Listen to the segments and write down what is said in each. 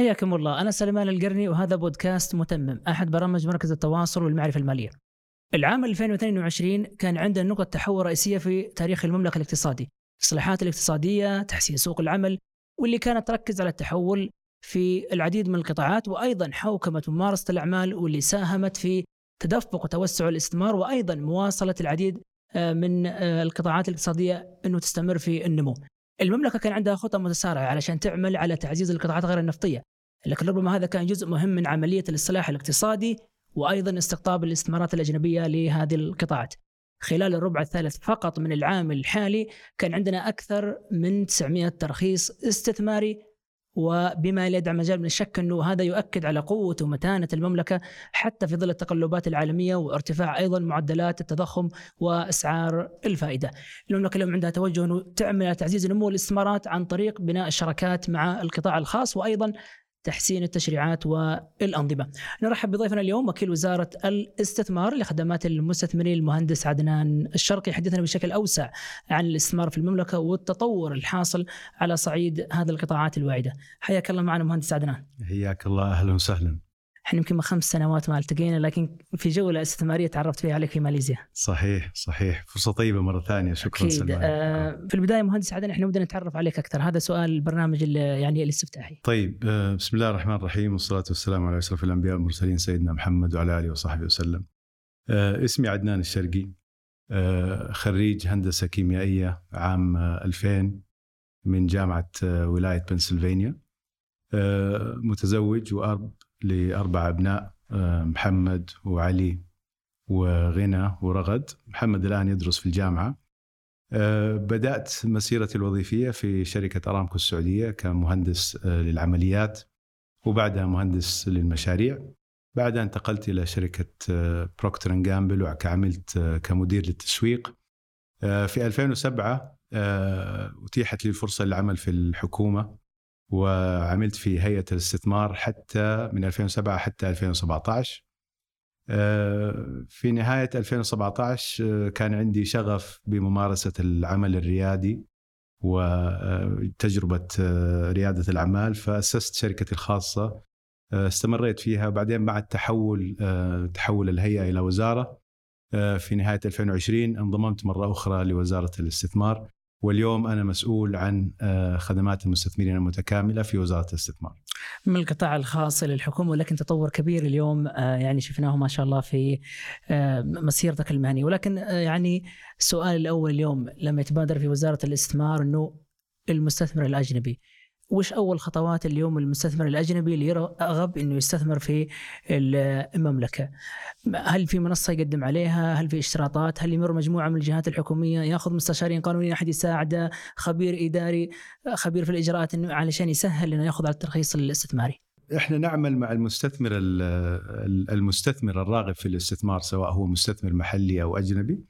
حياكم الله. أنا سليمان القرني وهذا بودكاست متمم أحد برامج مركز التواصل والمعرفة المالية. العام 2022 كان عندنا نقطة تحول رئيسية في تاريخ المملكة الاقتصادي. الإصلاحات الاقتصادية تحسين سوق العمل واللي كانت تركز على التحول في العديد من القطاعات وأيضا حوكمة ممارسة الأعمال واللي ساهمت في تدفق وتوسع الاستثمار وأيضا مواصلة العديد آه، من آه، القطاعات الاقتصادية أنه تستمر في النمو. المملكة كان عندها خطة متسارعة علشان تعمل على تعزيز القطاعات غير النفطية لكن ربما هذا كان جزء مهم من عملية الاصلاح الاقتصادي وأيضا استقطاب الاستثمارات الأجنبية لهذه القطاعات. خلال الربع الثالث فقط من العام الحالي كان عندنا أكثر من 900 ترخيص استثماري وبما لا يدع مجال من الشك أنه هذا يؤكد على قوة ومتانة المملكة حتى في ظل التقلبات العالمية وارتفاع أيضا معدلات التضخم وأسعار الفائدة. المملكه اليوم عندها توجه إنه تعمل على تعزيز نمو الاستثمارات عن طريق بناء الشراكات مع القطاع الخاص وأيضا تحسين التشريعات والأنظمة. نرحب بضيفنا اليوم وكيل وزارة الاستثمار لخدمات المستثمرين المهندس عدنان الشرقي. يحدثنا بشكل أوسع عن الاستثمار في المملكة والتطور الحاصل على صعيد هذه القطاعات الواعدة. حياك الله معنا مهندس عدنان. حياك الله أهلا وسهلا. إحنا يمكن خمس سنوات ما التقينا لكن في جوله استثماريه تعرفت فيها عليك في ماليزيا. صحيح صحيح فرصة طيبة مرة ثانية شكرا أكيد. سلمان. آه في البداية مهندس عدن إحنا نبدا نتعرف عليك أكثر هذا سؤال البرنامج يعني الاستفتاحي. طيب آه بسم الله الرحمن الرحيم والصلاة والسلام على أشرف الأنبياء والمرسلين سيدنا محمد وعلى آله وصحبه وسلم. آه اسمي عدنان الشرقي آه خريج هندسة كيميائية عام 2000 من جامعة آه، ولاية بنسلفانيا. آه، متزوج وأب لأربع أبناء آه، محمد وعلي وغنى ورغد. محمد الآن يدرس في الجامعة. آه، بدأت مسيرتي الوظيفية في شركة أرامكو السعودية كمهندس آه، للعمليات وبعدها مهندس للمشاريع. بعدها انتقلت إلى شركة بروكتر جامبل وعملت كمدير للتسويق. في 2007 أتيحت لي الفرصة للعمل في الحكومة. وعملت في هيئة الاستثمار حتى من 2007 حتى 2017 آه، في نهاية 2017 آه، كان عندي شغف بممارسة العمل الريادي وتجربه آه، ريادة الأعمال فأسست شركتي الخاصة. استمريت فيها. بعدين بعد تحول تحول الهيئة إلى وزارة. في نهاية 2020 انضممت مرة أخرى لوزارة الاستثمار. واليوم أنا مسؤول عن آه، خدمات المستثمرين المتكاملة في وزارة الاستثمار. من القطاع الخاص إلى الحكومة ولكن تطور كبير اليوم آه، يعني شفناه ما شاء الله في آه، مسيرتك المهنية ولكن يعني السؤال الأول اليوم لما يتبادر في وزارة الاستثمار إنه المستثمر الأجنبي وش أول خطوات اليوم المستثمر الأجنبي اللي يرغب إنه يستثمر في المملكة؟ هل في منصة يقدم عليها؟ هل في اشتراطات؟ هل يمر مجموعة من الجهات الحكومية؟ يأخذ مستشارين قانونيين أحد يساعده؟ خبير إداري؟ خبير في الإجراءات إنه علشان يسهل إنه يأخذ على الترخيص الاستثماري. إحنا نعمل مع المستثمر المستثمر الراغب في الاستثمار سواء هو مستثمر محلي أو أجنبي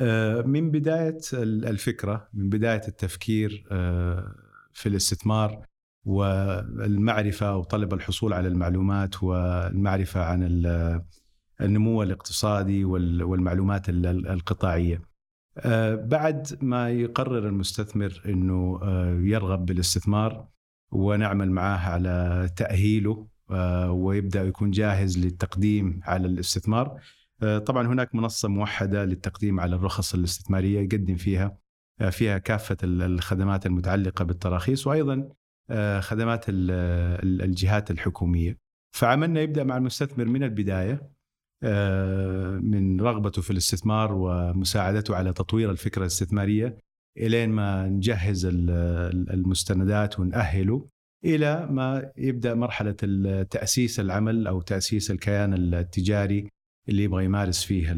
آه، من بداية الفكرة من بداية التفكير آه، في الاستثمار والمعرفة وطلب الحصول على المعلومات والمعرفة عن النمو الاقتصادي والمعلومات القطاعية. آه، بعد ما يقرر المستثمر إنه آه، يرغب بالاستثمار ونعمل معاه على تأهيله آه، ويبدأ يكون جاهز للتقديم على الاستثمار. طبعا هناك منصة موحدة للتقديم على الرخص الاستثمارية يقدم فيها فيها كافة الخدمات المتعلقة بالتراخيص وأيضا آه، خدمات الجهات الحكومية. فعملنا يبدأ مع المستثمر من البداية آه، من رغبته في الاستثمار ومساعدته على تطوير الفكرة الاستثمارية إلين ما نجهز المستندات ونأهله إلى ما يبدأ مرحلة تأسيس العمل أو تأسيس الكيان التجاري اللي يبغى يمارس فيه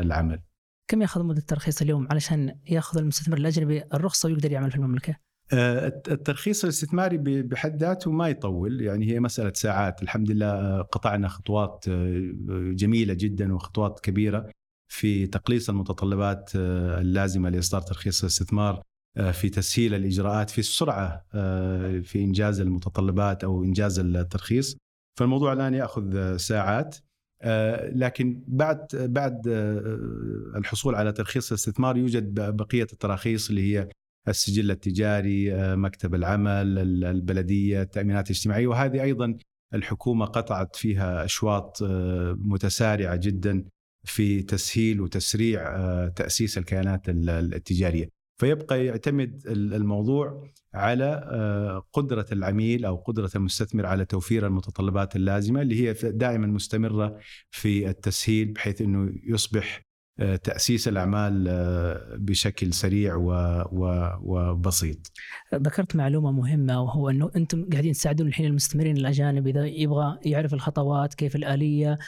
العمل. كم ياخذ مدة الترخيص اليوم علشان ياخذ المستثمر الاجنبي الرخصه ويقدر يعمل في المملكة؟ آه، الترخيص الاستثماري بحد ذاته ما يطول يعني هي مسألة ساعات. الحمد لله آه، قطعنا خطوات آه، جميلة جدا وخطوات كبيرة في تقليص المتطلبات اللازمة لإصدار ترخيص الاستثمار في تسهيل الإجراءات في السرعة في إنجاز المتطلبات أو إنجاز الترخيص. فالموضوع الآن يأخذ ساعات. آه، لكن بعد بعد آه، الحصول على ترخيص الاستثمار يوجد بقية التراخيص اللي هي السجل التجاري مكتب العمل البلدية التأمينات الاجتماعية. وهذه أيضا الحكومة قطعت فيها أشواط متسارعة جدا في تسهيل وتسريع تأسيس الكيانات التجارية. فيبقى يعتمد الموضوع على قدرة العميل أو قدرة المستثمر على توفير المتطلبات اللازمة اللي هي دائما مستمرة في التسهيل بحيث إنه يصبح تأسيس الأعمال بشكل سريع وبسيط. ذكرت معلومة مهمة وهو إنه أنتم قاعدين تساعدون الحين المستثمرين الأجانب إذا يبغى يعرف الخطوات كيف الآلية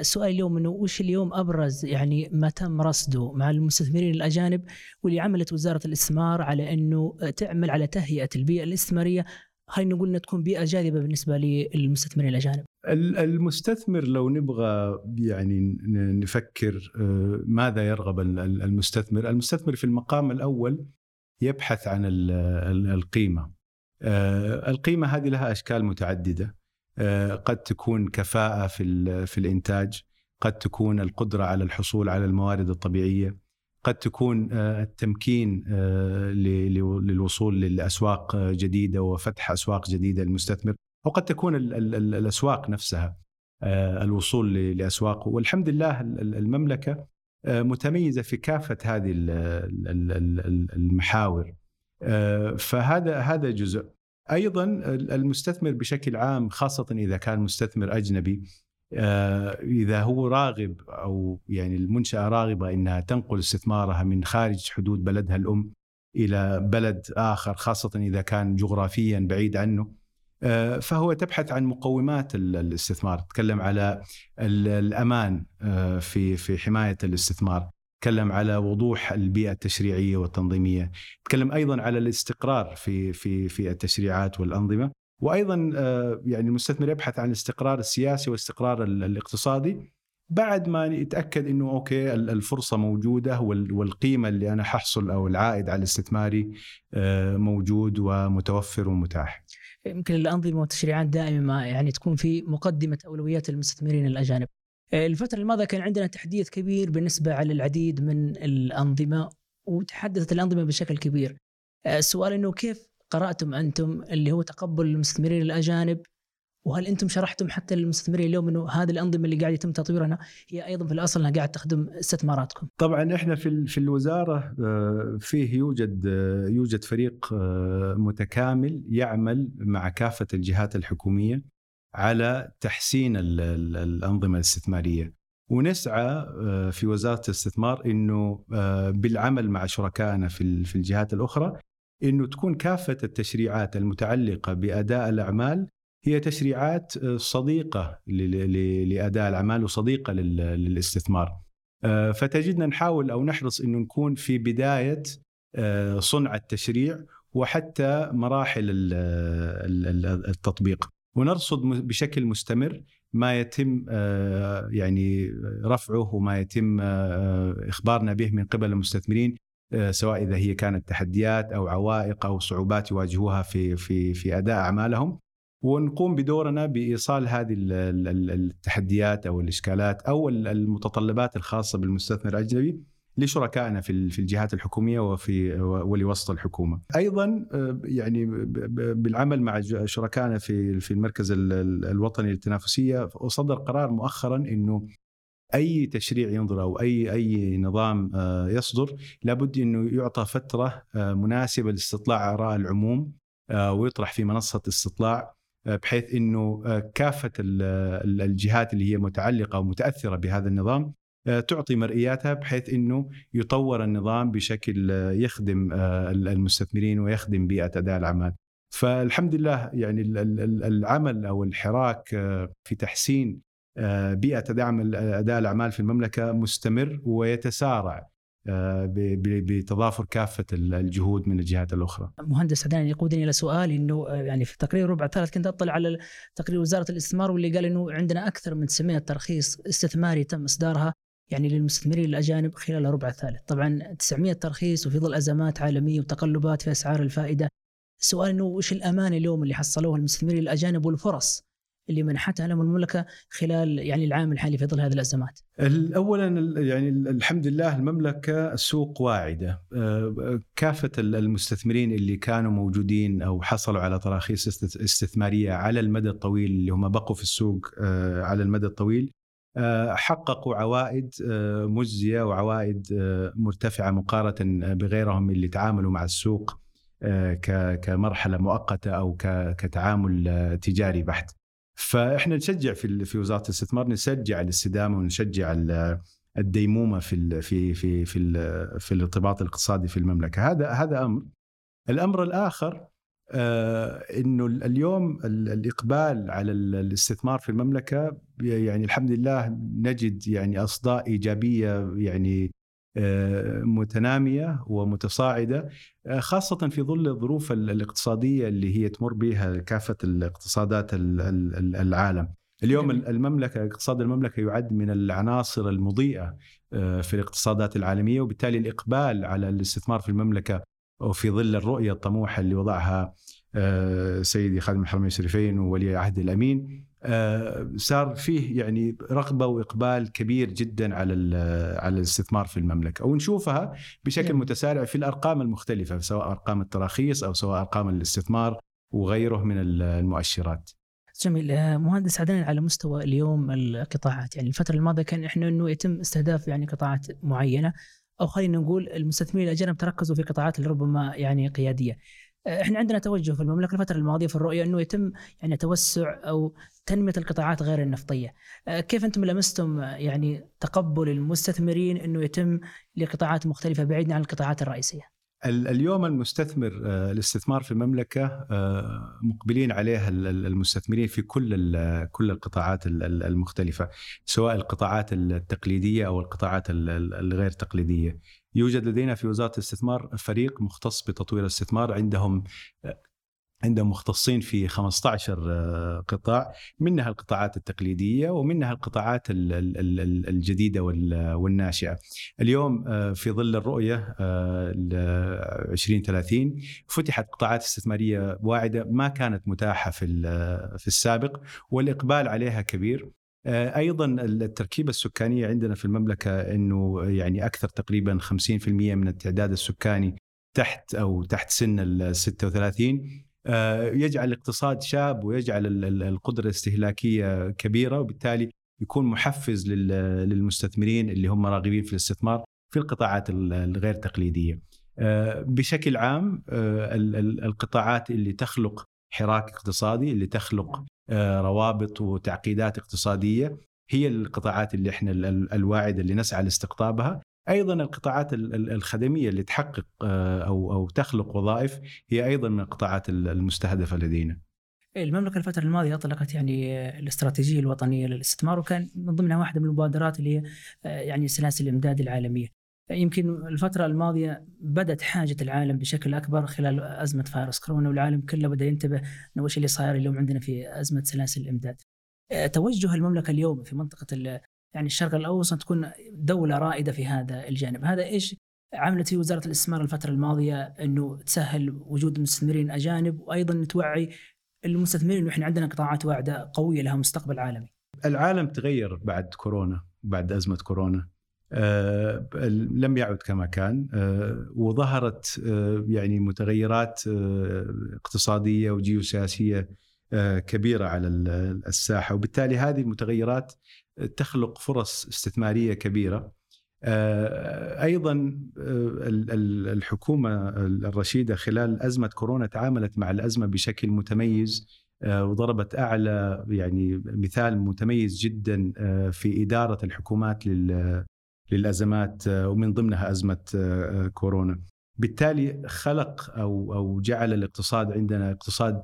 سؤال اليوم إنه وش اليوم أبرز يعني ما تم رصده مع المستثمرين الأجانب واللي عملت وزارة الاستثمار على إنه تعمل على تهيئة البيئة الاستثمارية خلينا نقول إنها تكون بيئة جاذبة بالنسبة للمستثمرين الأجانب. المستثمر لو نبغى يعني نفكر آه، ماذا يرغب المستثمر، المستثمر في المقام الأول يبحث عن القيمة. آه، القيمة هذه لها أشكال متعددة. آه، قد تكون كفاءة في في الإنتاج، قد تكون القدرة على الحصول على الموارد الطبيعية، قد تكون التمكين للوصول لاسواق جديدة وفتح أسواق جديدة للمستثمر تكون ال ال ال الأسواق نفسها آه، الوصول لأسواق. والحمد لله المملكة آه، متميزة في كافة هذه المحاور. آه، فهذا هذا جزء. أيضا المستثمر بشكل عام خاصة إذا كان مستثمر أجنبي إذا هو راغب أو يعني المنشأة راغبة إنها تنقل استثمارها من خارج حدود بلدها الأم إلى بلد آخر خاصة إذا كان جغرافيا بعيد عنه آه، فهو تبحث عن مقومات الاستثمار. تتكلم على الأمان آه، في في حماية الاستثمار. تكلم على وضوح البيئة التشريعية والتنظيمية تكلم أيضا على الاستقرار في في في التشريعات والأنظمة وأيضا آه، يعني المستثمر يبحث عن الاستقرار السياسي والاستقرار الاقتصادي بعد ما يتأكد إنه أوكي الفرصة موجودة والقيمة اللي أنا ححصل أو العائد على الاستثماري موجود ومتوفر ومتاح. يمكن الأنظمة والتشريعات دائما يعني تكون في مقدمة أولويات المستثمرين الأجانب. الفترة الماضيه كان عندنا تحديث كبير بالنسبة على العديد من الأنظمة وتحدثت الأنظمة بشكل كبير. السؤال إنه كيف قرأتم أنتم اللي هو تقبل المستثمرين الأجانب وهل أنتم شرحتم حتى للمستثمرين اليوم إنه هذه الأنظمة اللي قاعد يتم تطويرها هي أيضا في الأصل إنها قاعد تخدم استثماراتكم؟ طبعا إحنا في في الوزارة آه، فيه يوجد آه، يوجد فريق آه، متكامل يعمل مع كافة الجهات الحكومية على تحسين الأنظمة الاستثمارية ونسعى في وزارة الاستثمار إنه بالعمل مع شركائنا في الجهات الأخرى إنه تكون كافة التشريعات المتعلقة بأداء الأعمال هي تشريعات آه، صديقة لأداء الأعمال وصديقة للاستثمار. آه، فتجدنا نحاول أو نحرص إنه نكون في بداية آه، صنع التشريع وحتى مراحل التطبيق ونرصد بشكل مستمر ما يتم يعني رفعه وما يتم إخبارنا به من قبل المستثمرين سواء إذا هي كانت تحديات أو عوائق أو صعوبات يواجهوها في في في أداء أعمالهم. ونقوم بدورنا بإيصال هذه التحديات أو الإشكالات أو المتطلبات الخاصة بالمستثمر الأجنبي لشركائنا في في الجهات الحكومية وفي ولوسط الحكومة. أيضا آه، يعني بالعمل مع شركائنا في في المركز الوطني للتنافسية صدر قرار مؤخرا إنه أي تشريع ينظر أو أي أي نظام آه، يصدر لابد إنه يعطى فترة آه، مناسبة لاستطلاع آراء العموم ويطرح في منصة استطلاع بحيث إنه كافة الجهات اللي هي متعلقة ومتاثره بهذا النظام تعطي مرئياتها بحيث إنه يطور النظام بشكل آه، يخدم المستثمرين ويخدم بيئة اداء الأعمال. فالحمد لله يعني العمل أو الحراك في تحسين بيئة اداء الأعمال في المملكة مستمر ويتسارع آه، بتضافر كافة الجهود من الجهات الأخرى. مهندس عدنان يقودني إلى سؤال إنه آه، يعني في تقرير ربع ثالث كنت أطلع على تقرير وزارة الاستثمار واللي قال إنه عندنا أكثر من 900 ترخيص استثماري تم إصدارها يعني للمستثمرين الأجانب خلال الربع الثالث، طبعا 900 ترخيص وفي ظل أزمات عالمية وتقلبات في أسعار الفائدة. السؤال إنه وش الامانه اليوم اللي حصلوها المستثمرين الأجانب والفرص اللي منحتها لهم المملكة خلال يعني العام الحالي في ظل هذه الأزمات؟ اولا يعني الحمد لله المملكة سوق واعدة آه، كافة المستثمرين اللي كانوا موجودين أو حصلوا على تراخيص استثمارية على المدى الطويل اللي هم بقوا في السوق آه، على المدى الطويل حققوا عوائد مجزية وعوائد مرتفعة مقارنة بغيرهم اللي تعاملوا مع السوق كمرحلة مؤقتة أو كتعامل تجاري بحت. فإحنا نشجع في في وزارة الاستثمار نشجع الاستدامة ونشجع الديمومة في في في في في الارتباط الاقتصادي في المملكة هذا هذا أمر الأمر الآخر آه إنه اليوم الإقبال على الاستثمار في المملكة يعني الحمد لله نجد يعني أصداء إيجابية يعني آه، متنامية ومتصاعدة آه، خاصة في ظل الظروف الاقتصادية اللي هي تمر بها كافة الاقتصادات العالم. اليوم المملكة اقتصاد المملكة يعد من العناصر المضيئة آه، في الاقتصادات العالمية وبالتالي الإقبال على الاستثمار في المملكة وفي ظل الرؤية الطموحة اللي وضعها سيدي خادم الحرمين الشريفين وولي عهد الأمين آه، صار فيه يعني رغبة وإقبال كبير جدا على على الاستثمار في المملكة ونشوفها بشكل نعم. متسارع في الأرقام المختلفة سواء أرقام التراخيص أو سواء أرقام الاستثمار وغيره من المؤشرات. جميل آه، مهندس عدنان على مستوى اليوم القطاعات يعني الفترة الماضية كان إحنا إنه يتم استهداف يعني قطاعات معينة أو خلينا نقول المستثمرين الاجانب تركزوا في قطاعات ربما يعني قيادية. إحنا عندنا توجه في المملكة الفترة الماضية في الرؤية إنه يتم يعني توسع أو تنمية القطاعات غير النفطية. آه، كيف أنتم لمستم يعني تقبل المستثمرين إنه يتم لقطاعات مختلفة بعيدا عن القطاعات الرئيسية؟ اليوم المستثمر آه، الاستثمار في المملكة آه، مقبلين عليها المستثمرين في كل كل القطاعات المختلفة سواء القطاعات التقليدية أو القطاعات الغير تقليدية. يوجد لدينا في وزارة الاستثمار فريق مختص بتطوير الاستثمار عندهم عندهم مختصين في 15 آه، قطاع منها القطاعات التقليدية ومنها القطاعات الجديدة والناشئة. اليوم آه، في ظل الرؤية 2030 آه، فتحت قطاعات استثمارية واعدة ما كانت متاحة في السابق والإقبال عليها كبير أيضا التركيبة السكانية عندنا في المملكة إنه يعني أكثر تقريبا 50% من التعداد السكاني تحت أو تحت سن ال 36 آه، يجعل الاقتصاد شاب ويجعل القدرة الاستهلاكية كبيرة وبالتالي يكون محفز للمستثمرين اللي هم راغبين في الاستثمار في القطاعات الغير تقليدية. آه، بشكل عام آه، القطاعات اللي تخلق حراك اقتصادي اللي تخلق روابط وتعقيدات اقتصادية هي القطاعات اللي إحنا الواعدة اللي نسعى لاستقطابها أيضا القطاعات الخدمية اللي تحقق آه، أو أو تخلق وظائف هي أيضا من القطاعات المستهدفة لدينا. المملكة الفترة الماضية أطلقت يعني الاستراتيجية الوطنية للاستثمار وكان من ضمنها واحدة من المبادرات اللي هي آه، يعني سلاسل الإمداد العالمية. يمكن الفترة الماضية بدت حاجة العالم بشكل أكبر خلال أزمة فيروس كورونا والعالم كله بدأ ينتبه أنه وش اللي صاير اليوم عندنا في أزمة سلاسل الإمداد. آه، توجه المملكة اليوم في منطقة يعني الشرق الأوسط تكون دولة رائدة في هذا الجانب، هذا إيش عملت فيه وزارة الاستثمار الفترة الماضية إنه تسهل وجود مستثمرين أجانب وأيضا توعي المستثمرين إنه إحنا عندنا قطاعات واعدة قوية لها مستقبل عالمي. العالم تغير بعد كورونا، بعد أزمة كورونا. آه لم يعد كما كان آه وظهرت آه يعني متغيرات آه اقتصادية وجيوسياسية آه كبيرة على الساحة وبالتالي هذه المتغيرات تخلق فرص استثمارية كبيرة آه، أيضا آه، الحكومة الرشيدة خلال أزمة كورونا تعاملت مع الأزمة بشكل متميز آه، وضربت أعلى يعني مثال متميز جدا في إدارة الحكومات للأزمات ومن ضمنها أزمة كورونا. بالتالي خلق أو أو جعل الاقتصاد عندنا اقتصاد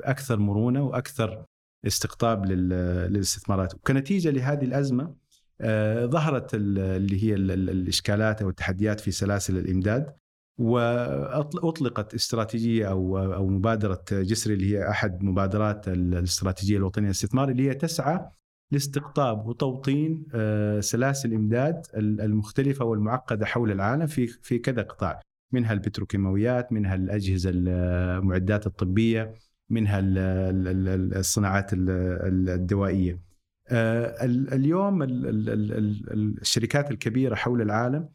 أكثر مرونة وأكثر استقطاب للاستثمارات. وكنتيجة لهذه الأزمة آه، ظهرت اللي هي الإشكالات أو التحديات في سلاسل الإمداد واطلقت استراتيجية أو أو مبادرة جسر اللي هي أحد مبادرات الاستراتيجية الوطنية للاستثمار اللي هي تسعى لاستقطاب وتوطين آه، سلاسل الامداد المختلفة والمعقدة حول العالم في في كذا قطاع. منها البتروكيماويات منها الأجهزة المعدات الطبية منها الصناعات الدوائية. اليوم الشركات الكبيرة حول العالم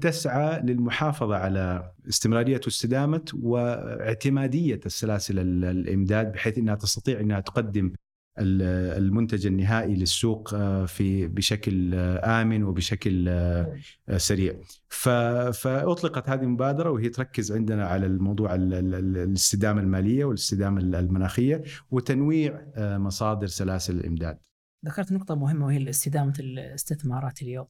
تسعى للمحافظة على استمرارية واستدامه واعتمادية السلاسل الإمداد بحيث إنها تستطيع إنها تقدم المنتج النهائي للسوق آه، في بشكل آه، آمن وبشكل آه، سريع. فأطلقت هذه المبادرة وهي تركز عندنا على الموضوع الاستدامة المالية والاستدامة المناخية وتنويع مصادر سلاسل الإمداد. ذكرت نقطة مهمة وهي استدامه الاستثمارات اليوم.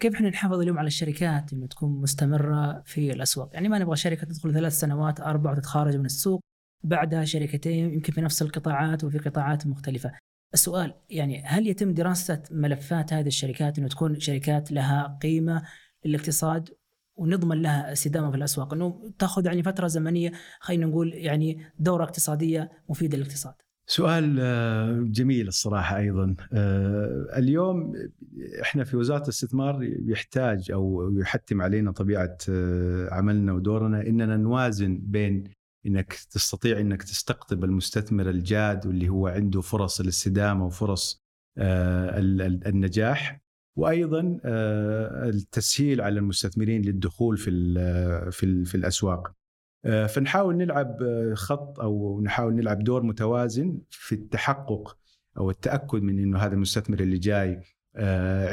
كيف إحنا نحافظ اليوم على الشركات إنه تكون مستمرة في الأسواق؟ يعني ما نبغى شركة تدخل ثلاث سنوات أربع وتتخارج من السوق بعدها شركتين يمكن في نفس القطاعات وفي قطاعات مختلفة. السؤال يعني هل يتم دراسة ملفات هذه الشركات أنه تكون شركات لها قيمة للاقتصاد ونضمن لها استدامة في الأسواق؟ أنه تأخذ يعني فترة زمنية خلينا نقول يعني دورة اقتصادية مفيدة للاقتصاد. سؤال آه، جميل الصراحة أيضا. آه، اليوم إحنا في وزارة الاستثمار يحتاج أو يحتم علينا طبيعة آه، عملنا ودورنا إننا نوازن بين إنك تستطيع إنك تستقطب المستثمر الجاد واللي هو عنده فرص الاستدامة وفرص آه، النجاح وأيضا آه، التسهيل على المستثمرين للدخول في في في الأسواق. آه، فنحاول نلعب خط أو نحاول نلعب دور متوازن في التحقق أو التأكد من إنه هذا المستثمر اللي جاي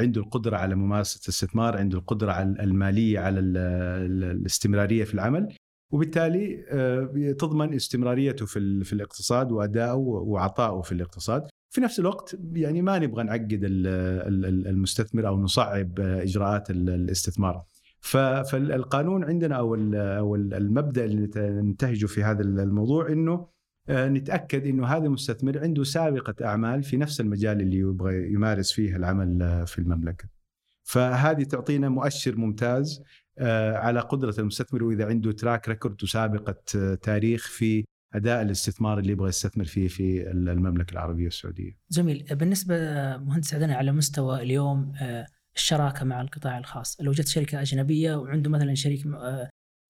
عنده القدرة على ممارسة الاستثمار، عنده القدرة المالية على الاستمرارية في العمل وبالتالي آه، تضمن استمراريته في في الاقتصاد وادائه وعطائه في الاقتصاد في نفس الوقت يعني ما نبغى نعقد المستثمر أو نصعب إجراءات الاستثمار فالقانون عندنا أو المبدأ اللي ننتهجه في هذا الموضوع إنه آه، نتأكد إنه هذا المستثمر عنده سابقة أعمال في نفس المجال اللي يبغى يمارس فيه العمل في المملكة. فهذه تعطينا مؤشر ممتاز آه، على قدرة المستثمر وإذا عنده track record وسابقة آه، تاريخ في أداء الاستثمار اللي يبغى يستثمر فيه في المملكة العربية السعودية. جميل، بالنسبة مهندس عدنان على مستوى اليوم آه، الشراكة مع القطاع الخاص، لو جت شركة أجنبية وعنده مثلا شريك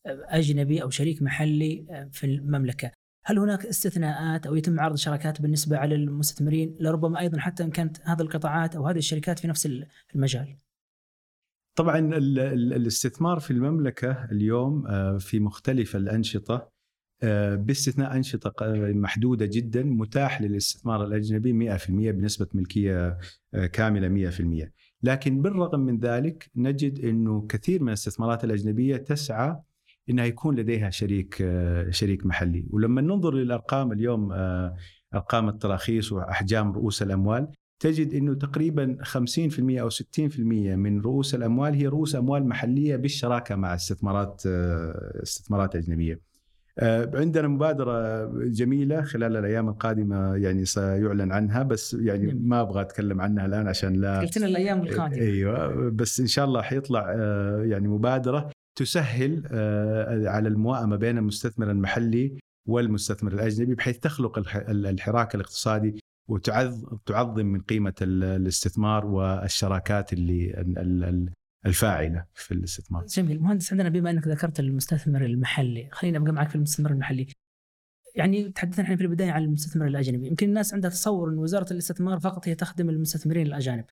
أجنبي أو شريك محلي في المملكة، هل هناك استثناءات أو يتم عرض شراكات بالنسبة على المستثمرين لربما أيضا حتى إن كانت هذه القطاعات أو هذه الشركات في نفس المجال؟ طبعا الاستثمار في المملكة اليوم آه، في مختلف الأنشطة آه، باستثناء أنشطة محدودة جدا متاح للاستثمار الأجنبي 100% بنسبة ملكية آه، كاملة 100% لكن بالرغم من ذلك نجد إنه كثير من الاستثمارات الأجنبية تسعى إنها يكون لديها شريك شريك محلي. ولما ننظر للأرقام اليوم أرقام التراخيص وأحجام رؤوس الأموال تجد إنه تقريبا 50% أو 60% من رؤوس الأموال هي رؤوس أموال محلية بالشراكة مع استثمارات آه، استثمارات أجنبية. آه، عندنا مبادرة جميلة خلال الأيام القادمة يعني سيعلن عنها بس يعني ما أبغى أتكلم عنها الآن عشان لا قلت لنا الأيام القادمة أيوة بس إن شاء الله حيطلع آه، يعني مبادرة تسهل على الموائمة بين المستثمر المحلي والمستثمر الأجنبي بحيث تخلق الحراك الاقتصادي وتعظم من قيمة الاستثمار والشراكات اللي الفاعلة في الاستثمار. جميل، مهندس عندنا بما إنك ذكرت المستثمر المحلي، خلينا أبقى معك في المستثمر المحلي. يعني تحدثنا إحنا في البداية عن المستثمر الأجنبي، يمكن الناس عندها تصور إن وزارة الاستثمار فقط هي تخدم المستثمرين الأجانب.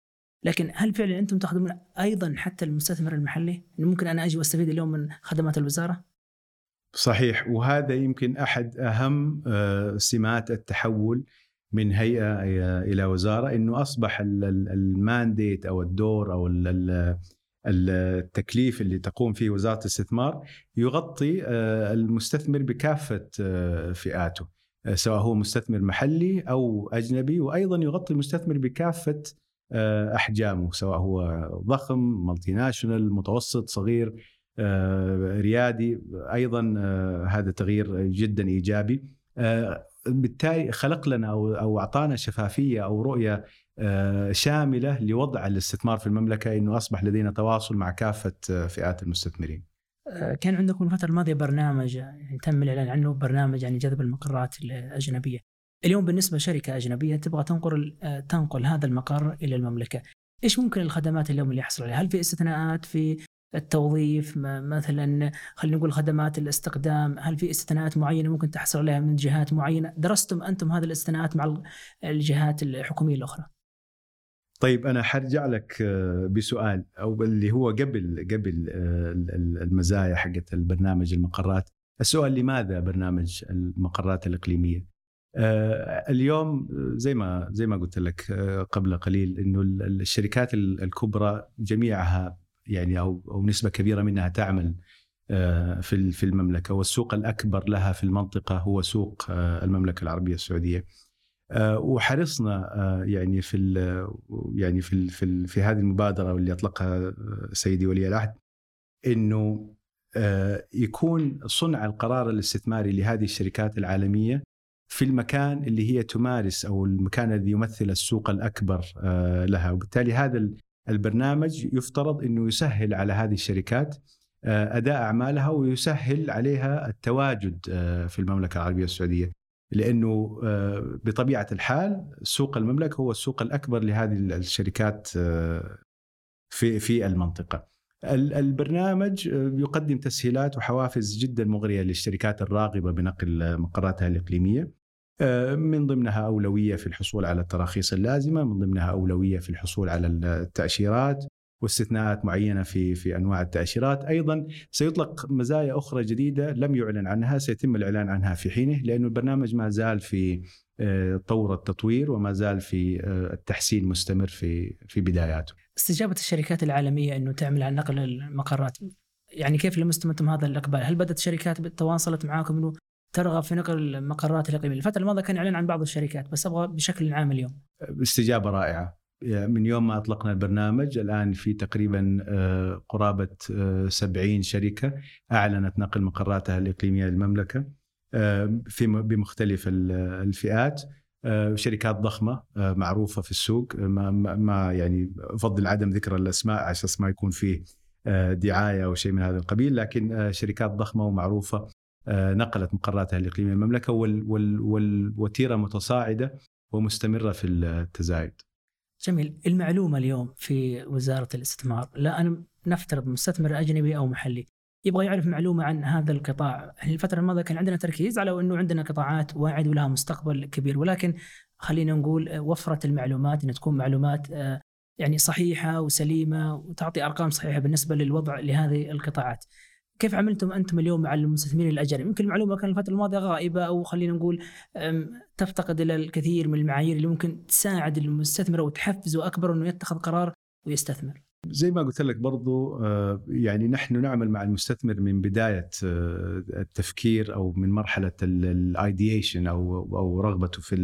لكن هل فعلا أنتم تخدمون أيضا حتى المستثمر المحلي؟ انه ممكن أنا أجي وأستفيد اليوم من خدمات الوزارة؟ صحيح وهذا يمكن أحد أهم آه، سمات التحول من هيئة إلى وزارة إنه أصبح ال mandate أو الدور أو التكليف اللي تقوم فيه وزارة الاستثمار يغطي آه، المستثمر بكافة آه، فئاته آه، سواء هو مستثمر محلي أو أجنبي وأيضا يغطي المستثمر بكافة أحجامه سواء هو ضخم multinational متوسط صغير ريادي أيضا هذا تغيير جدا إيجابي بالتالي خلق لنا أو أو أعطانا شفافية أو رؤية آه، شاملة لوضع الاستثمار في المملكة إنه أصبح لدينا تواصل مع كافة آه، فئات المستثمرين. آه، كان عندكم الفترة الماضية برنامج يعني تم الإعلان عنه برنامج يعني جذب المقرات الأجنبية. اليوم بالنسبة لشركة أجنبية تبغى تنقل تنقل هذا المقر إلى المملكة. إيش ممكن الخدمات اليوم اللي يحصل عليها؟ هل في استثناءات في التوظيف مثلا خلينا نقول خدمات الاستقدام هل في استثناءات معينة ممكن تحصل عليها من جهات معينة؟ درستم أنتم هذه الاستثناءات مع الجهات الحكومية الأخرى. طيب أنا حرجع لك آه، بسؤال أو اللي هو قبل قبل آه، المزايا حقت البرنامج المقرات. السؤال لماذا برنامج المقرات الإقليمية؟ آه، اليوم زي ما زي ما قلت لك قبل قليل إنه الشركات الكبرى جميعها يعني أو أو نسبة كبيرة منها تعمل في في المملكة والسوق الأكبر لها في المنطقة هو سوق المملكة العربية السعودية. آه، وحرصنا آه، يعني في يعني في في, في هذه المبادرة واللي أطلقها آه، سيدي ولي العهد إنه يكون صنع القرار الاستثماري لهذه الشركات العالمية في المكان اللي هي تمارس أو المكان الذي يمثل السوق الأكبر لها وبالتالي هذا البرنامج يفترض إنه يسهل على هذه الشركات أداء أعمالها ويسهل عليها التواجد في المملكة العربية السعودية. لأنه آه، بطبيعة الحال سوق المملكة هو السوق الأكبر لهذه الشركات آه، في في المنطقة. البرنامج آه، يقدم تسهيلات وحوافز جدا مغرية للشركات الراغبة بنقل مقراتها الإقليمية من ضمنها أولوية في الحصول على التراخيص اللازمة، من ضمنها أولوية في الحصول على التأشيرات، واستثناءات معينة في في أنواع التأشيرات، أيضا سيطلق مزايا أخرى جديدة لم يعلن عنها سيتم الإعلان عنها في حينه لأنه البرنامج ما زال في آه، طور التطوير وما زال في آه، التحسين مستمر في في بداياته. استجابه الشركات العالمية إنه تعمل عن نقل المقرات يعني كيف لمستم أنتم هذا الإقبال؟ هل بدأت الشركات تواصلت معاكم إنه ترغب في نقل المقرات الاقليميه؟ الفترة الماضيه كان اعلان عن بعض الشركات بس أبغى بشكل عام اليوم. استجابه رائعة من يوم ما أطلقنا البرنامج الآن في تقريبا آه، قرابة 70 آه، شركة أعلنت نقل مقراتها الإقليمية للمملكة آه، في بمختلف الفئات شركات ضخمة معروفة في السوق ما, ما يعني افضل عدم ذكر الأسماء عشان ما يكون فيه دعاية أو شيء من هذا القبيل لكن شركات ضخمة ومعروفة نقلت مقراتها الاقليميه للمملكه والوتيرة متصاعدة ومستمرة في التزايد. جميل المعلومة اليوم في وزارة الاستثمار لا أنا نفترض مستثمر أجنبي أو محلي يبغى يعرف معلومة عن هذا القطاع الفترة الماضية كان عندنا تركيز على إنه عندنا قطاعات وأعد ولها مستقبل كبير ولكن خلينا نقول وفرت المعلومات ان تكون معلومات آه، يعني صحيحة وسليمة وتعطي أرقام صحيحة بالنسبة للوضع لهذه القطاعات. كيف عملتم أنتم اليوم مع المستثمرين الأجانب؟ يمكن المعلومة كان الفترة الماضية غائبة أو خلينا نقول تفتقد إلى الكثير من المعايير اللي ممكن تساعد المستثمر أو تحفزه أكبر إنه يتخذ قرار ويستثمر. زي ما قلت لك برضو آه، يعني نحن نعمل مع المستثمر من بداية آه، التفكير أو من مرحلة الايديشن أو أو رغبته في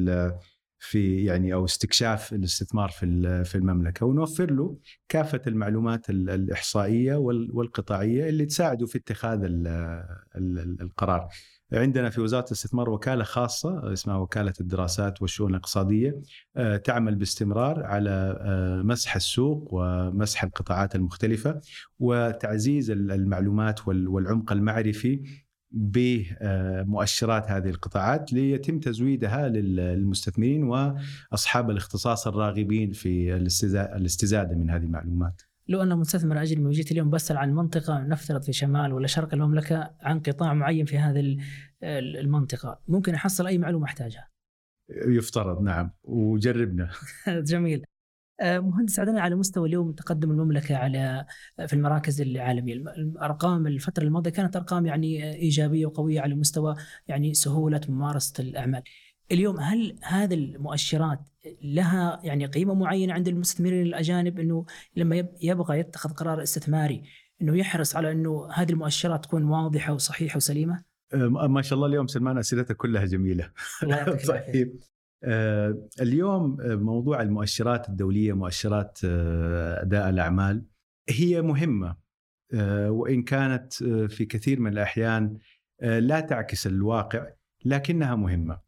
في يعني أو استكشاف الاستثمار في في المملكة ونوفر له كافة المعلومات الإحصائية والقطاعية اللي تساعده في اتخاذ القرار. عندنا في وزارة الاستثمار وكالة خاصة اسمها وكالة الدراسات والشؤون الاقتصادية آه، تعمل باستمرار على آه، مسح السوق ومسح القطاعات المختلفة وتعزيز المعلومات والعمق المعرفي بمؤشرات هذه القطاعات ليتم تزويدها للمستثمرين وأصحاب الاختصاص الراغبين في الاستزادة من هذه المعلومات. لو أنا مستثمر اجنبي وجيت اليوم بسال عن منطقة نفترض في شمال ولا شرق المملكه عن قطاع معين في هذه المنطقة، ممكن أحصل أي معلومة أحتاجها. يفترض نعم وجربنا. جميل. آه، مهندس عدنان على مستوى اليوم تقدم المملكة على في المراكز العالمية، الأرقام الفترة الماضية كانت أرقام يعني إيجابية وقوية على مستوى يعني سهولة ممارسة الأعمال. اليوم هل هذه المؤشرات لها يعني قيمة معينة عند المستثمرين الأجانب إنه لما يبغى يتخذ قرار استثماري إنه يحرص على إنه هذه المؤشرات تكون واضحة وصحيحة وسليمة؟ آه، ما شاء الله اليوم سلمان أسئلتك كلها جميلة. الله طيب آه، اليوم آه، موضوع المؤشرات الدولية مؤشرات آه، أداء الأعمال هي مهمة وإن كانت في كثير من الأحيان لا تعكس الواقع لكنها مهمة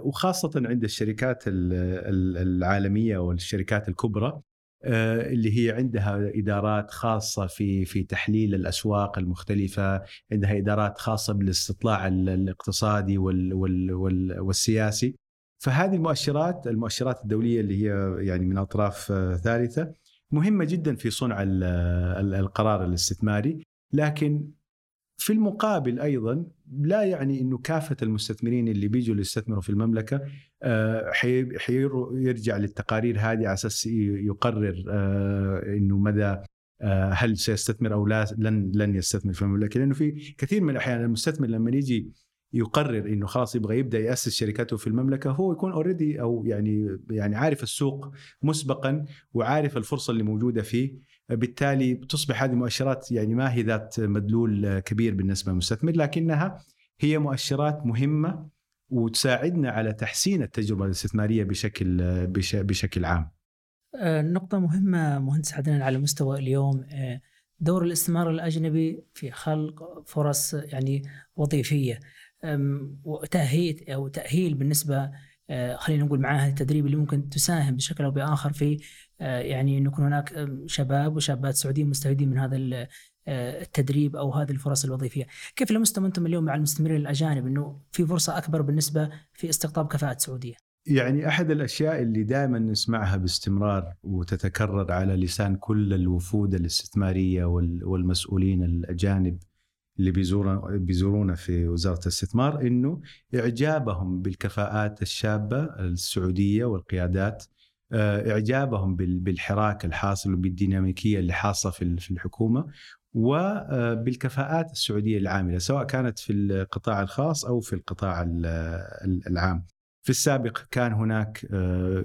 وخاصة عند الشركات العالمية والشركات الكبرى اللي هي عندها إدارات خاصة في في تحليل الأسواق المختلفة، عندها إدارات خاصة بالاستطلاع الاقتصادي والسياسي. فهذه المؤشرات المؤشرات الدولية اللي هي يعني من أطراف ثالثة مهمة جدا في صنع القرار الاستثماري. لكن في المقابل أيضا لا يعني إنه كافة المستثمرين اللي بيجوا يستثمروا في المملكة آه، حيرجع للتقارير هذه على أساس يقرر آه، إنه مدى آه، هل سيستثمر أو لا لن لن يستثمر في المملكة. لأنه في كثير من الأحيان المستثمر لما يجي يقرر إنه خلاص يبغى يبدأ يأسس شركته في المملكة هو يكون اوريدي أو يعني يعني عارف السوق مسبقا وعارف الفرصة اللي موجودة فيه بالتالي تصبح هذه مؤشرات يعني ما هي ذات مدلول كبير بالنسبة للمستثمر لكنها هي مؤشرات مهمة وتساعدنا على تحسين التجربة الاستثمارية بشكل بشكل عام. آه، نقطة مهمة مهندس عدنان على مستوى اليوم آه، دور الاستثمار الأجنبي في خلق فرص يعني وظيفية وتأهيل أو تأهيل بالنسبة آه، خلينا نقول معاهد التدريب اللي ممكن تساهم بشكل أو بآخر في يعني أن يكون هناك شباب وشابات سعوديين مستفيدين من هذا التدريب أو هذه الفرص الوظيفية، كيف لمستم أنتم اليوم مع المستثمرين الأجانب إنه في فرصة أكبر بالنسبة في استقطاب كفاءات سعودية؟ يعني أحد الأشياء اللي دائما نسمعها باستمرار وتتكرر على لسان كل الوفود الاستثمارية والمسؤولين الأجانب اللي بيزورونا بيزورونا في وزارة الاستثمار إنه إعجابهم بالكفاءات الشابة السعودية والقيادات آه، إعجابهم بالحراك الحاصل وبالديناميكية اللي حاصلة في الحكومة وبالكفاءات السعودية العاملة سواء كانت في القطاع الخاص أو في القطاع العام. في السابق كان هناك آه،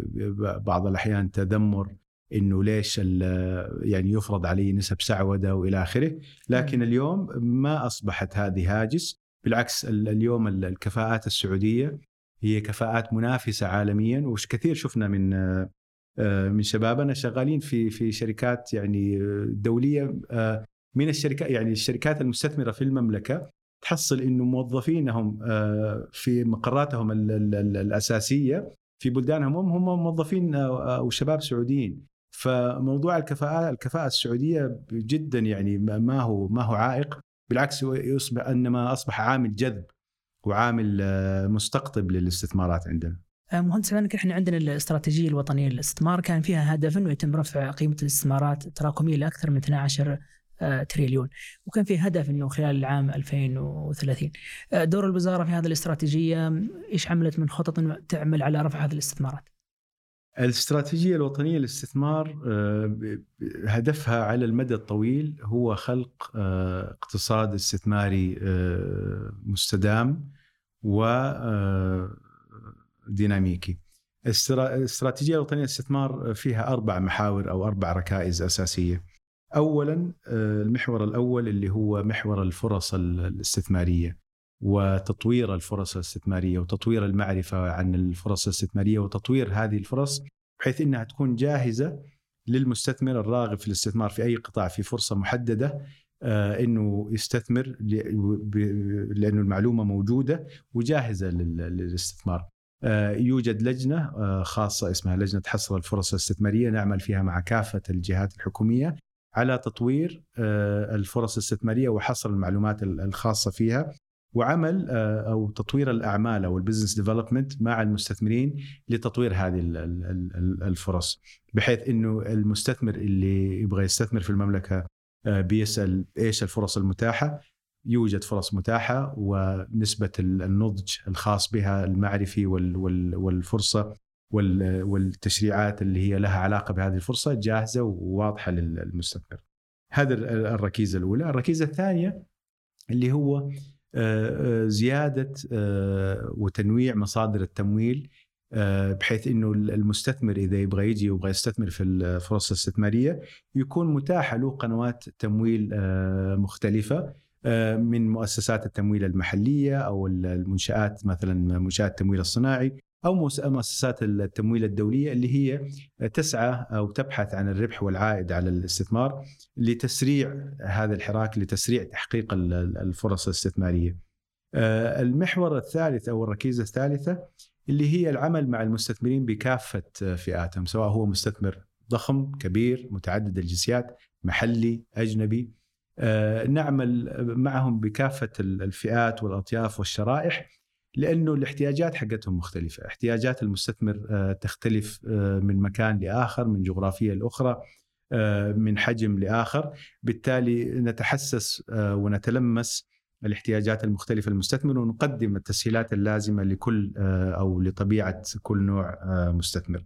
بعض الأحيان تذمر إنه ليش يعني يفرض علي نسب سعودة وإلى آخره، لكن اليوم ما أصبحت هذه هاجس، بالعكس اليوم الكفاءات السعودية هي كفاءات منافسة عالميا. وش كثير شفنا من آه، من شبابنا شغالين في في شركات يعني دولية آه، من الشركات يعني الشركات المستثمرة في المملكة تحصل إنه موظفينهم آه، في مقراتهم الأساسية في بلدانهم هم هم موظفين أو شباب سعوديين. فموضوع الكفاءة الكفاءة السعودية جدا يعني ما هو ما هو عائق بالعكس يصبح إنما أصبح عامل جذب وعامل آه، مستقطب للاستثمارات عندنا. آه، مهندس إحنا عندنا الاستراتيجية الوطنية للاستثمار كان فيها هدف انه يتم رفع قيمة الاستثمارات التراكمية لأكثر من 12 آه، تريليون وكان في هدف إنه خلال العام 2030 دور الوزارة في هذه الاستراتيجية إيش عملت من خطط تعمل على رفع هذه الاستثمارات؟ الاستراتيجية الوطنية للاستثمار هدفها على المدى الطويل هو خلق اقتصاد استثماري مستدام وديناميكي الاستراتيجية الوطنية للاستثمار فيها أربع محاور أو أربع ركائز أساسية. أولا المحور الأول اللي هو محور الفرص الاستثمارية. وتطوير الفرص الاستثمارية وتطوير المعرفة عن الفرص الاستثمارية وتطوير هذه الفرص بحيث إنها تكون جاهزة للمستثمر الراغب في الاستثمار في أي قطاع في فرصة محددة آه، إنه يستثمر لأنه المعلومة موجودة وجاهزة للاستثمار. آه، يوجد لجنة آه، خاصة اسمها لجنة حصر الفرص الاستثمارية نعمل فيها مع كافة الجهات الحكومية على تطوير الفرص الاستثمارية وحصر المعلومات الخاصة فيها وعمل آه، أو تطوير الأعمال أو ال business development مع المستثمرين لتطوير هذه الفرص بحيث إنه المستثمر اللي يبغى يستثمر في المملكة آه، بيسأل إيش الفرص المتاحة يوجد فرص متاحة ونسبة النضج الخاص بها المعرفي والفرصة والتشريعات اللي هي لها علاقة بهذه الفرصة جاهزة وواضحة للمستثمر. هذا الركيزة الأولى، الركيزة الثانية اللي هو زيادة آه، وتنويع مصادر التمويل بحيث إنه المستثمر إذا يبغى يجي ويبغى يستثمر في الفرص الاستثمارية يكون متاحه له قنوات تمويل مختلفة من مؤسسات التمويل المحلية أو المنشآت مثلا منشآت التمويل الصناعي. أو مؤسسات التمويل الدولية اللي هي تسعى أو تبحث عن الربح والعائد على الاستثمار لتسريع هذا الحراك لتسريع تحقيق الفرص الاستثمارية. آه، المحور الثالث أو الركيزة الثالثة اللي هي العمل مع المستثمرين بكافة فئاتهم سواء هو مستثمر ضخم كبير متعدد الجنسيات محلي أجنبي آه، نعمل معهم بكافة الفئات والأطياف والشرائح لأنه الاحتياجات حقتهم مختلفة، احتياجات المستثمر آه، تختلف آه، من مكان لآخر من جغرافية لأخرى. من حجم لآخر بالتالي نتحسس ونتلمس الاحتياجات المختلفة للمستثمر ونقدم التسهيلات اللازمة لكل أو لطبيعة كل نوع مستثمر.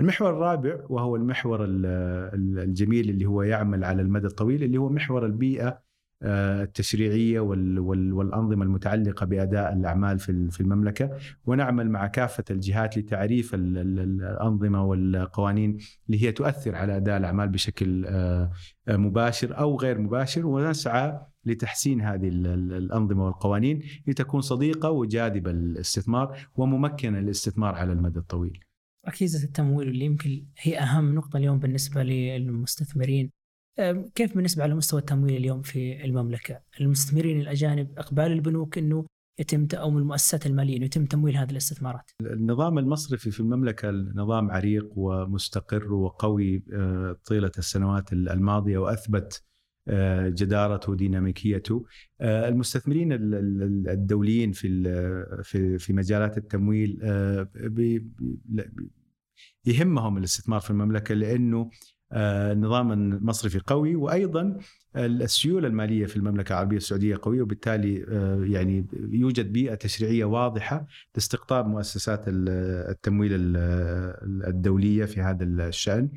المحور الرابع وهو المحور الجميل اللي هو يعمل على المدى الطويل اللي هو محور البيئة آه، التشريعية والأنظمة المتعلقة بأداء الأعمال في المملكة ونعمل مع كافة الجهات لتعريف الأنظمة والقوانين اللي هي تؤثر على أداء الأعمال بشكل آه، مباشر أو غير مباشر ونسعى لتحسين هذه الأنظمة والقوانين لتكون صديقة وجاذبة للاستثمار وممكنة للاستثمار على المدى الطويل. ركيزه التمويل اللي يمكن هي أهم نقطة اليوم بالنسبة للمستثمرين كيف بالنسبة على مستوى التمويل اليوم في المملكة؟ المستثمرين الأجانب إقبال البنوك أنه يتم من المؤسسات المالية أنه يتم تمويل هذه الاستثمارات النظام المصرفي في المملكة نظام عريق ومستقر وقوي آه، طيلة السنوات الماضية وأثبت آه، جدارته وديناميكيته آه، المستثمرين الدوليين في في مجالات التمويل يهمهم الاستثمار في المملكة لأنه آه، المصرفي قوي وأيضا السيولة المالية في المملكة العربية السعودية قوية وبالتالي آه، يعني يوجد بيئة تشريعية واضحة لاستقطاب مؤسسات التمويل الدولية في هذا الشأن.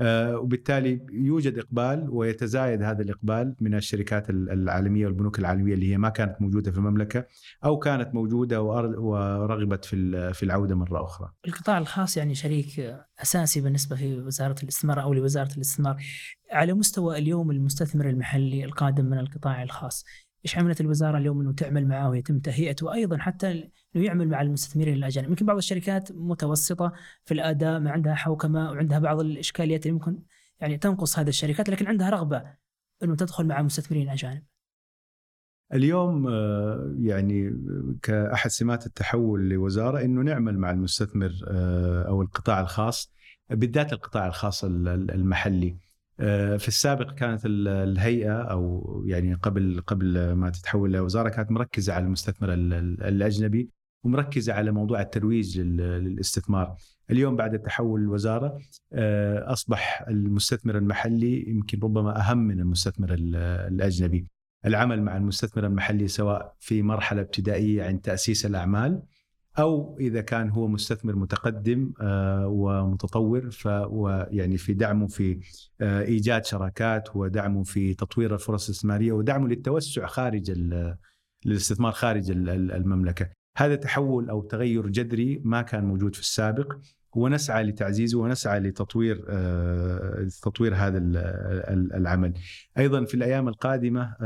وبالتالي يوجد إقبال ويتزايد هذا الإقبال من الشركات العالمية والبنوك العالمية اللي هي ما كانت موجودة في المملكة أو كانت موجودة ورغبت في في العودة مرة أخرى. القطاع الخاص يعني شريك أساسي بالنسبة في وزارة الاستثمار أو لوزارة الاستثمار. على مستوى اليوم المستثمر المحلي القادم من القطاع الخاص، إيش عملت الوزارة اليوم إنه تعمل معه ويتم تهيئته وأيضا حتى إنه يعمل مع المستثمرين الأجانب، يمكن بعض الشركات متوسطة في الأداء ما عندها حوكمة وعندها بعض الإشكاليات اللي ممكن يعني تنقص هذه الشركات لكن عندها رغبة إنه تدخل مع مستثمرين أجانب. اليوم آه، يعني كأحد سمات التحول لوزارة إنه نعمل مع المستثمر آه، أو القطاع الخاص بالذات القطاع الخاص المحلي. آه، في السابق كانت الهيئة أو يعني قبل قبل ما تتحول لوزارة كانت مركزة على المستثمر الأجنبي ومركزة على موضوع الترويج للاستثمار. اليوم بعد التحول الوزارة آه، أصبح المستثمر المحلي يمكن ربما أهم من المستثمر الأجنبي. العمل مع المستثمر المحلي سواء في مرحلة ابتدائية عند تأسيس الأعمال أو إذا كان هو مستثمر متقدم آه، ومتطور ف يعني في دعمه في آه، إيجاد شراكات ودعمه في تطوير الفرص الاستثمارية ودعمه للتوسع خارج للاستثمار خارج المملكة. هذا تحول أو تغير جذري ما كان موجود في السابق ونسعى لتعزيزه ونسعى لتطوير آه، تطوير هذا العمل. أيضا في الأيام القادمة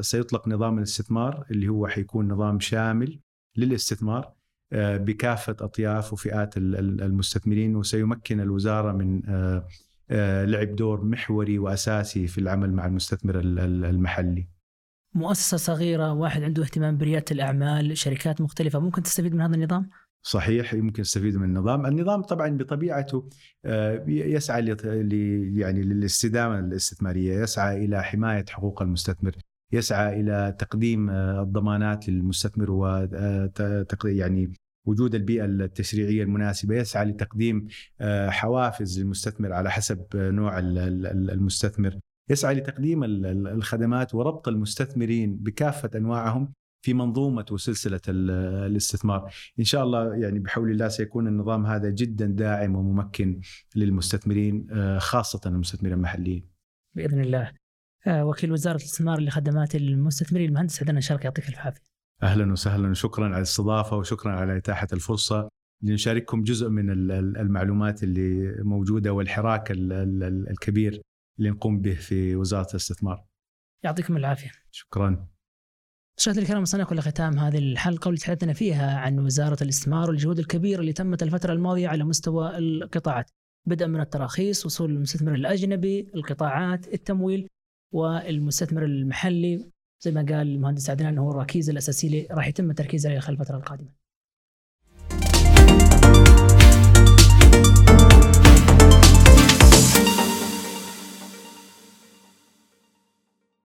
سيطلق نظام الاستثمار اللي هو حيكون نظام شامل للاستثمار بكافة أطياف وفئات المستثمرين وسيمكن الوزارة من آه، آه، لعب دور محوري وأساسي في العمل مع المستثمر المحلي. مؤسسة صغيرة واحد عنده اهتمام بريادة الأعمال، شركات مختلفة ممكن تستفيد من هذا النظام؟ صحيح يمكن يستفيد من النظام، النظام طبعا بطبيعته يسعى يعني للاستدامة الاستثمارية، يسعى إلى حماية حقوق المستثمر، يسعى إلى تقديم الضمانات للمستثمر و يعني وجود البيئة التشريعية المناسبة يسعى لتقديم آه، حوافز للمستثمر على حسب نوع المستثمر. يسعى لتقديم الخدمات وربط المستثمرين بكافة أنواعهم في منظومة وسلسلة الاستثمار. إن شاء الله يعني بحول الله سيكون النظام هذا جدا داعم وممكن للمستثمرين آه، خاصة المستثمرين المحليين. بإذن الله. آه، وكيل وزارة الاستثمار لخدمات المستثمرين المهندس عدنان شرقي يعطيك الف عافيه أهلا وسهلا وشكرا على الاستضافة وشكرا على إتاحة الفرصة لنشارككم جزء من المعلومات اللي موجودة والحراك الكبير اللي نقوم به في وزارة الاستثمار. يعطيكم العافية. شكرا. مشاهدينا الكرام وصلنا كل ختام هذه الحلقة واللي تحدثنا فيها عن وزارة الاستثمار والجهود الكبيرة اللي تمت الفترة الماضية على مستوى القطاعات بدءا من التراخيص وصول المستثمر الأجنبي القطاعات التمويل والمستثمر المحلي زي ما قال المهندس عدنان هو الركيزه الاساسيه اللي راح يتم التركيز عليها خلال الفترة القادمة.